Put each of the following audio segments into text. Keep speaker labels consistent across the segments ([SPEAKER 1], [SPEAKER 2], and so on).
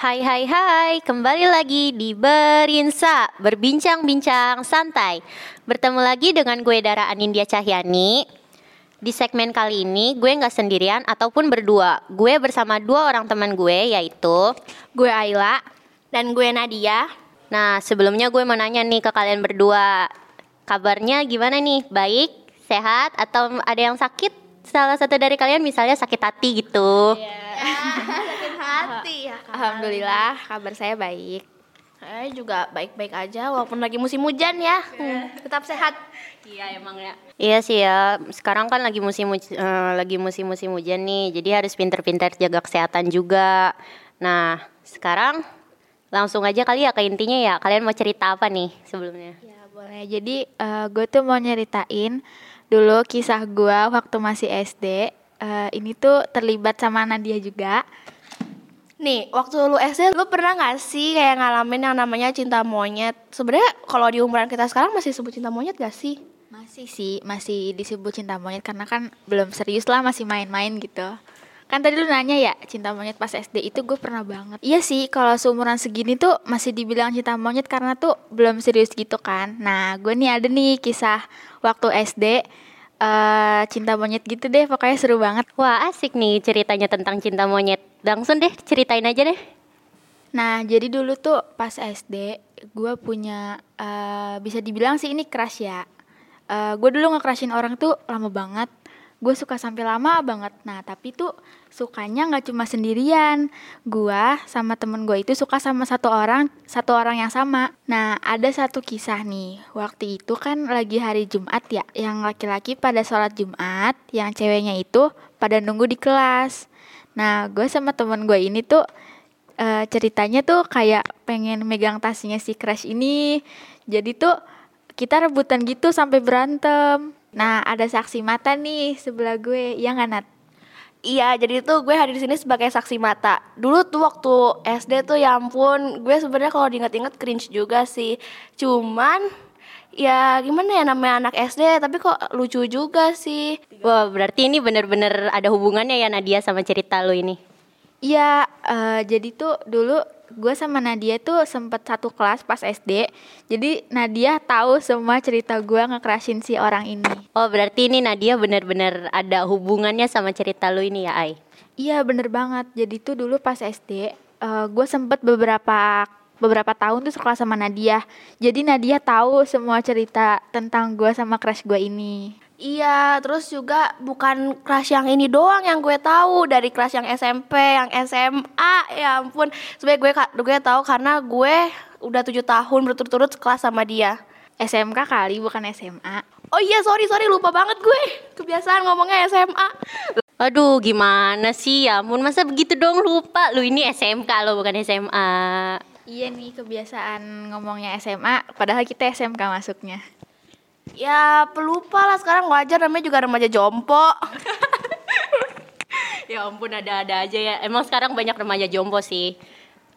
[SPEAKER 1] Hai hai hai, kembali lagi di Berinsa, berbincang-bincang santai. Bertemu lagi dengan gue Dara Anindya Cahyani. Di segmen kali ini gue nggak sendirian ataupun berdua. Gue bersama dua orang teman gue yaitu
[SPEAKER 2] Gue Ayla dan gue Nadia.
[SPEAKER 1] Nah sebelumnya gue mau nanya nih ke kalian berdua Kabarnya gimana nih? Baik? Sehat? Atau ada yang sakit? Salah satu dari kalian misalnya sakit hati gitu
[SPEAKER 2] Sakit hati ya.
[SPEAKER 3] Alhamdulillah kabar saya baik.
[SPEAKER 2] Saya juga baik-baik aja walaupun lagi musim hujan ya. Hmm, tetap sehat.
[SPEAKER 1] Iya emang ya. Iya sih ya. Sekarang kan lagi musim eh, lagi musim-musim hujan nih. Jadi harus pinter-pinter jaga kesehatan juga. Nah, sekarang langsung aja kali ya ke intinya ya. Kalian mau cerita apa nih sebelumnya?
[SPEAKER 3] Ya boleh. Jadi eh, gue tuh mau nyeritain dulu kisah gue waktu masih SD. Eh, ini tuh terlibat sama Nadia juga.
[SPEAKER 2] Nih, waktu lu SD lu pernah gak sih kayak ngalamin yang namanya cinta monyet? Sebenarnya kalau di umuran kita sekarang masih sebut cinta monyet gak sih?
[SPEAKER 3] Masih sih, masih disebut cinta monyet karena kan belum serius lah masih main-main gitu. Kan tadi lu nanya ya, cinta monyet pas SD itu gue pernah banget. Iya sih, kalau seumuran segini tuh masih dibilang cinta monyet karena tuh belum serius gitu kan. Nah, gue nih ada nih kisah waktu SD eh cinta monyet gitu deh, pokoknya seru banget.
[SPEAKER 1] Wah asik nih ceritanya tentang cinta monyet. Langsung deh ceritain aja deh.
[SPEAKER 3] Nah, jadi dulu tuh pas SD gue punya eh, bisa dibilang sih ini crush ya. Eh gue dulu nge-crushin orang tuh lama banget. Gue suka sampai lama banget. Nah, tapi tuh sukanya nggak cuma sendirian. Gue sama temen gue itu suka sama satu orang, satu orang yang sama. Nah, ada satu kisah nih. Waktu itu kan lagi hari Jumat ya. Yang laki-laki pada sholat Jumat, yang ceweknya itu pada nunggu di kelas. Nah, gue sama temen gue ini tuh eh, ceritanya tuh kayak pengen megang tasnya si crush ini. Jadi tuh kita rebutan gitu sampai berantem. Nah, ada saksi mata nih sebelah gue. Ya nggak Nat?
[SPEAKER 2] Iya, jadi tuh gue hadir di sini sebagai saksi mata. Dulu tuh waktu SD tuh ya ampun, gue sebenarnya kalau diinget-inget cringe juga sih. Cuman ya gimana ya namanya anak SD tapi kok lucu juga sih.
[SPEAKER 1] Wah berarti ini bener-bener ada hubungannya ya Nadia sama cerita lo ini.
[SPEAKER 3] Iya, eh, jadi tuh dulu gue sama Nadia tuh sempet satu kelas pas SD. Jadi Nadia tahu semua cerita gue nge-crushin si orang ini.
[SPEAKER 1] Oh berarti ini Nadia bener-bener ada hubungannya sama cerita lo ini ya Ai?
[SPEAKER 3] Iya bener banget. Jadi tuh dulu pas SD, eh, gue sempet beberapa beberapa tahun tuh sekolah sama Nadia. Jadi Nadia tahu semua cerita tentang gue sama crush gue ini.
[SPEAKER 2] Iya, terus juga bukan kelas yang ini doang yang gue tahu dari kelas yang SMP, yang SMA, ya ampun. Sebenarnya gue gue tahu karena gue udah tujuh tahun berturut-turut sekelas sama dia.
[SPEAKER 3] SMK kali bukan SMA.
[SPEAKER 2] Oh iya, sorry sorry lupa banget gue. Kebiasaan ngomongnya SMA.
[SPEAKER 1] Aduh gimana sih ya ampun masa begitu dong lupa Lu ini SMK lo bukan SMA
[SPEAKER 3] Iya nih kebiasaan ngomongnya SMA, padahal kita SMK masuknya.
[SPEAKER 2] Ya pelupa lah sekarang wajar. Namanya juga remaja jompo.
[SPEAKER 1] Ya ampun ada-ada aja ya. Emang sekarang banyak remaja jompo sih.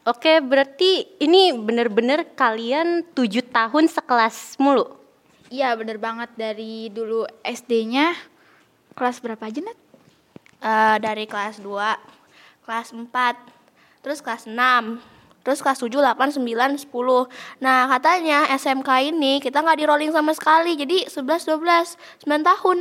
[SPEAKER 1] Oke berarti ini bener-bener kalian tujuh tahun sekelas mulu?
[SPEAKER 3] Iya bener banget. Dari dulu SD-nya kelas berapa aja Nat?
[SPEAKER 2] Eh, dari kelas 2, kelas 4, terus kelas 6, terus kelas 7, 8, 9, 10. Nah katanya SMK ini kita nggak di rolling sama sekali, jadi 11, 12, 9 tahun.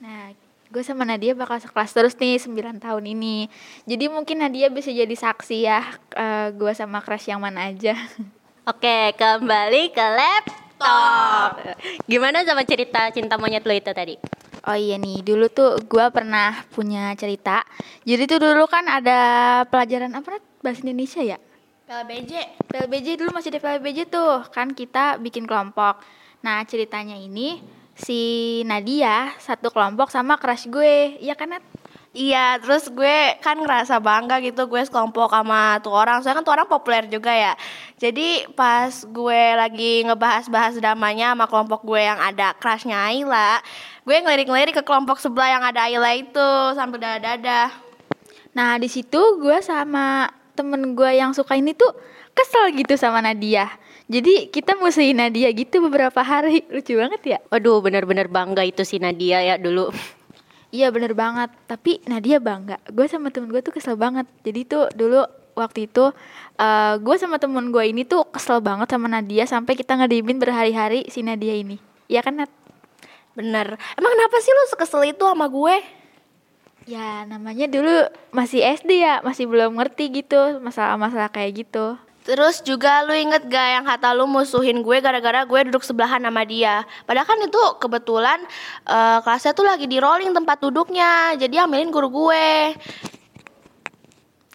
[SPEAKER 3] Nah, gue sama Nadia bakal sekelas terus nih 9 tahun ini. Jadi mungkin Nadia bisa jadi saksi ya eh, gue sama crush yang mana aja.
[SPEAKER 1] Oke kembali ke laptop Gimana sama cerita cinta monyet lo itu tadi?
[SPEAKER 3] Oh iya nih, dulu tuh gue pernah punya cerita. Jadi tuh dulu kan ada pelajaran apa? Bahasa Indonesia ya?
[SPEAKER 2] PLBJ.
[SPEAKER 3] PLBJ dulu masih ada PLBJ tuh, kan kita bikin kelompok. Nah ceritanya ini si Nadia satu kelompok sama crush gue, iya kan Nat?
[SPEAKER 2] Iya, terus gue kan ngerasa bangga gitu gue sekelompok sama tuh orang. Soalnya kan tuh orang populer juga ya. Jadi pas gue lagi ngebahas-bahas dramanya sama kelompok gue yang ada crushnya Ayla, gue ngelirik-ngelirik ke kelompok sebelah yang ada Ayla itu sambil dada-dada.
[SPEAKER 3] Nah di situ gue sama temen gue yang suka ini tuh kesel gitu sama Nadia. Jadi kita musuhin Nadia gitu beberapa hari. Lucu banget ya?
[SPEAKER 1] Waduh bener-bener bangga itu si Nadia ya dulu
[SPEAKER 3] Iya bener banget. Tapi Nadia bangga. Gue sama temen gue tuh kesel banget. Jadi tuh dulu waktu itu uh, gue sama temen gue ini tuh kesel banget sama Nadia sampai kita ngedimin berhari-hari si Nadia ini. Ya kan Nat?
[SPEAKER 2] Bener. Emang kenapa sih lu sekesel itu sama gue?
[SPEAKER 3] Ya namanya dulu masih SD ya, masih belum ngerti gitu masalah-masalah kayak gitu.
[SPEAKER 2] Terus juga lu inget gak yang kata lu musuhin gue gara-gara gue duduk sebelahan sama dia? Padahal kan itu kebetulan uh, kelasnya tuh lagi di rolling tempat duduknya Jadi ambilin guru gue.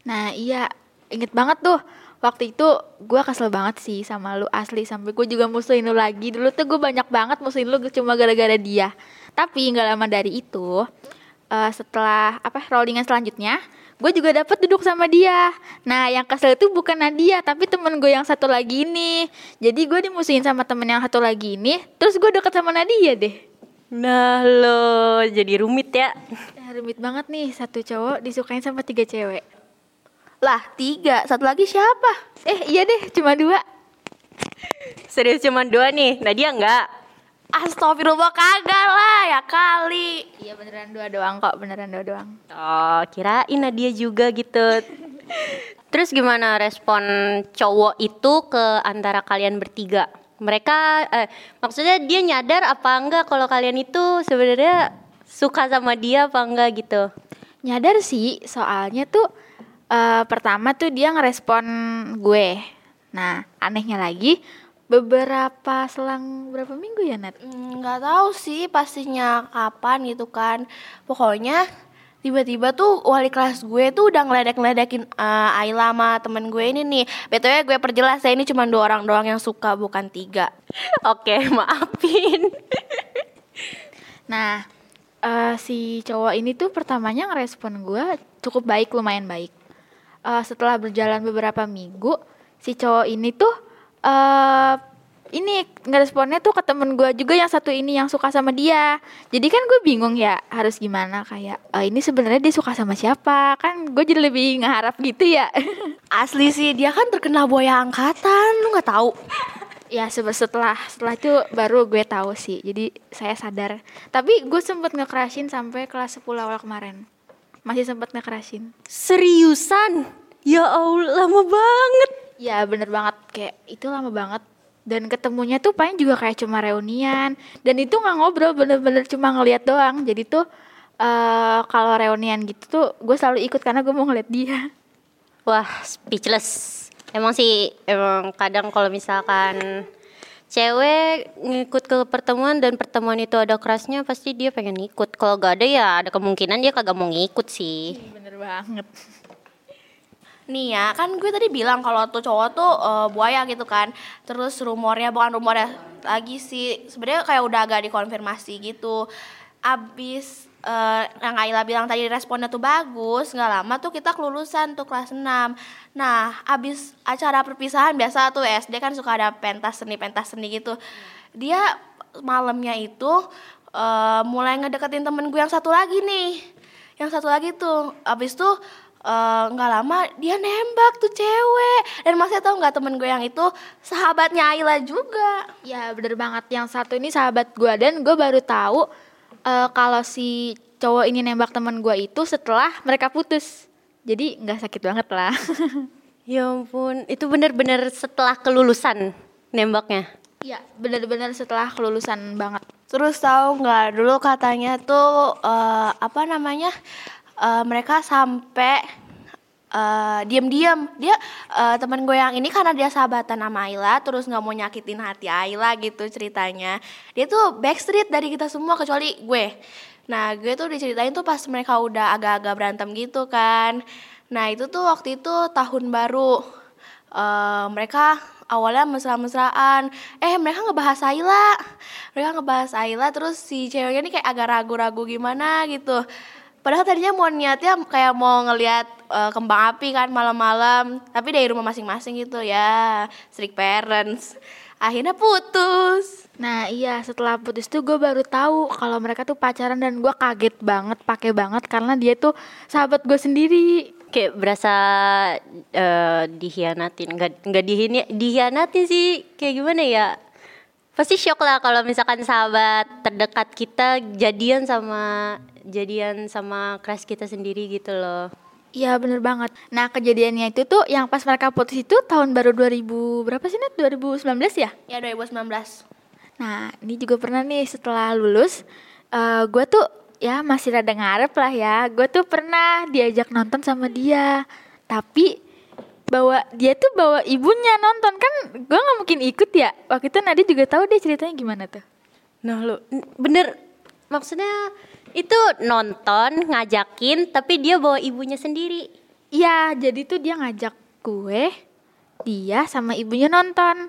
[SPEAKER 3] Nah iya inget banget tuh. Waktu itu gue kesel banget sih sama lu asli Sampai gue juga musuhin lu lagi. Dulu tuh gue banyak banget musuhin lu cuma gara-gara dia. Tapi gak lama dari itu uh, Setelah apa rollingan selanjutnya gue juga dapet duduk sama dia. Nah yang kesel itu bukan Nadia tapi temen gue yang satu lagi ini. Jadi gue dimusuhin sama temen yang satu lagi ini terus gue deket sama Nadia deh.
[SPEAKER 1] Nah lo jadi rumit ya.
[SPEAKER 3] Nah, rumit banget nih satu cowok disukain sama tiga cewek.
[SPEAKER 2] Lah tiga satu lagi siapa?
[SPEAKER 3] Eh iya deh cuma dua.
[SPEAKER 1] Serius cuma dua nih Nadia enggak
[SPEAKER 2] Astagfirullah kagak lah ya kali.
[SPEAKER 3] Iya beneran dua doang kok, beneran dua doang.
[SPEAKER 1] Oh, kirain Nadia juga gitu. Terus gimana respon cowok itu ke antara kalian bertiga? Mereka eh, maksudnya dia nyadar apa enggak kalau kalian itu sebenarnya suka sama dia apa enggak gitu?
[SPEAKER 3] Nyadar sih, soalnya tuh uh, pertama tuh dia ngerespon gue. Nah, anehnya lagi beberapa selang berapa minggu ya Nat?
[SPEAKER 2] Hmm, nggak mm, tahu sih pastinya kapan gitu kan. Pokoknya tiba-tiba tuh wali kelas gue tuh udah ngeledek-ngeledekin uh, Ayla sama temen gue ini nih. Betulnya gue perjelas ya ini cuma dua orang doang yang suka bukan tiga.
[SPEAKER 1] Oke maafin.
[SPEAKER 3] nah uh, si cowok ini tuh pertamanya ngerespon gue cukup baik lumayan baik. Uh, setelah berjalan beberapa minggu si cowok ini tuh uh, ini ngeresponnya tuh ke temen gue juga yang satu ini yang suka sama dia. Jadi kan gue bingung ya harus gimana? Kayak uh, ini sebenarnya dia suka sama siapa? Kan gue jadi lebih ngeharap gitu ya.
[SPEAKER 2] Asli sih dia kan terkenal boya angkatan lu nggak tahu.
[SPEAKER 3] Ya setelah setelah itu baru gue tahu sih. Jadi saya sadar. Tapi gue sempet ngekerasin sampai kelas 10 awal kemarin. Masih sempet ngekerasin
[SPEAKER 1] seriusan? Ya allah lama banget
[SPEAKER 3] Ya bener banget. Kayak itu lama banget. Dan ketemunya tuh paling juga kayak cuma reunian. Dan itu nggak ngobrol bener-bener cuma ngeliat doang. Jadi tuh uh, kalau reunian gitu tuh gue selalu ikut karena gue mau ngeliat dia.
[SPEAKER 1] Wah speechless. Emang sih emang kadang kalau misalkan cewek ngikut ke pertemuan dan pertemuan itu ada kerasnya pasti dia pengen ikut kalau gak ada ya ada kemungkinan dia kagak mau ngikut sih.
[SPEAKER 3] Bener banget
[SPEAKER 2] Nih ya, kan gue tadi bilang kalau tuh cowok tuh uh, buaya gitu kan. Terus rumornya bukan rumornya lagi sih, sebenarnya kayak udah agak dikonfirmasi gitu. Abis uh, yang Ayla bilang tadi responnya tuh bagus, nggak lama tuh kita kelulusan tuh kelas 6. Nah, abis acara perpisahan biasa tuh SD kan suka ada pentas seni pentas seni gitu. Dia malamnya itu uh, mulai ngedeketin temen gue yang satu lagi nih. Yang satu lagi tuh, abis tuh nggak uh, lama dia nembak tuh cewek. Dan masih tahu nggak temen gue yang itu? Sahabatnya Ayla juga.
[SPEAKER 3] Ya bener banget. Yang satu ini sahabat gue dan gue baru tahu uh, kalau si cowok ini nembak temen gue itu setelah mereka putus. Jadi nggak sakit banget lah.
[SPEAKER 1] Ya ampun. Itu bener-bener setelah kelulusan nembaknya?
[SPEAKER 3] Iya, bener-bener setelah kelulusan banget.
[SPEAKER 2] Terus tahu nggak dulu katanya tuh uh, apa namanya uh, mereka sampai uh, diam-diam. Dia uh, teman gue yang ini karena dia sahabatan sama Ayla terus nggak mau nyakitin hati Ayla gitu ceritanya. Dia tuh backstreet dari kita semua kecuali gue. Nah gue tuh diceritain tuh pas mereka udah agak-agak berantem gitu kan. Nah itu tuh waktu itu tahun baru. Uh, mereka awalnya mesra-mesraan. Eh mereka ngebahas Ayla. Mereka ngebahas Ayla terus si ceweknya ini kayak agak ragu-ragu gimana gitu Padahal tadinya mau niatnya kayak mau ngelihat uh, kembang api kan malam-malam, tapi dari rumah masing-masing gitu ya, strict parents. Akhirnya putus.
[SPEAKER 3] Nah iya setelah putus tuh gue baru tahu kalau mereka tuh pacaran dan gue kaget banget, pakai banget karena dia tuh sahabat gue sendiri.
[SPEAKER 1] Kayak berasa uh, dihianatin, nggak nggak dihianatin sih, kayak gimana ya? pasti shock lah kalau misalkan sahabat terdekat kita jadian sama jadian sama crush kita sendiri gitu loh
[SPEAKER 3] Iya bener banget. Nah kejadiannya itu tuh yang pas mereka putus itu tahun baru 2000 berapa sih Net? 2019 ya?
[SPEAKER 2] Ya 2019.
[SPEAKER 3] Nah ini juga pernah nih setelah lulus eh gue tuh ya masih rada ngarep lah ya. Gue tuh pernah diajak nonton sama dia. Tapi bawa dia tuh bawa ibunya nonton kan gue nggak mungkin ikut ya. Waktu itu Nadi juga tahu dia ceritanya gimana tuh.
[SPEAKER 1] Nah lu n- bener maksudnya itu nonton ngajakin tapi dia bawa ibunya sendiri.
[SPEAKER 3] Iya jadi tuh dia ngajak gue, dia sama ibunya nonton.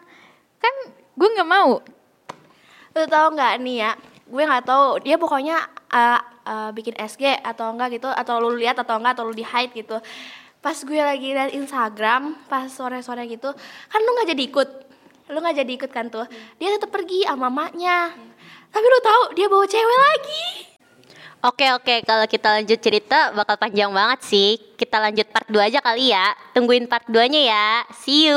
[SPEAKER 3] Kan gue nggak mau.
[SPEAKER 2] Lu tau nggak nih ya? Gue nggak tahu dia pokoknya uh, uh, bikin SG atau enggak gitu atau lu lihat atau enggak atau lu di hide gitu. Pas gue lagi liat Instagram pas sore-sore gitu, kan lu nggak jadi ikut. Lu nggak jadi ikut kan tuh. Dia tetap pergi sama mamanya. Tapi lu tahu dia bawa cewek lagi.
[SPEAKER 1] Oke oke kalau kita lanjut cerita bakal panjang banget sih. Kita lanjut part 2 aja kali ya. Tungguin part 2-nya ya. See you.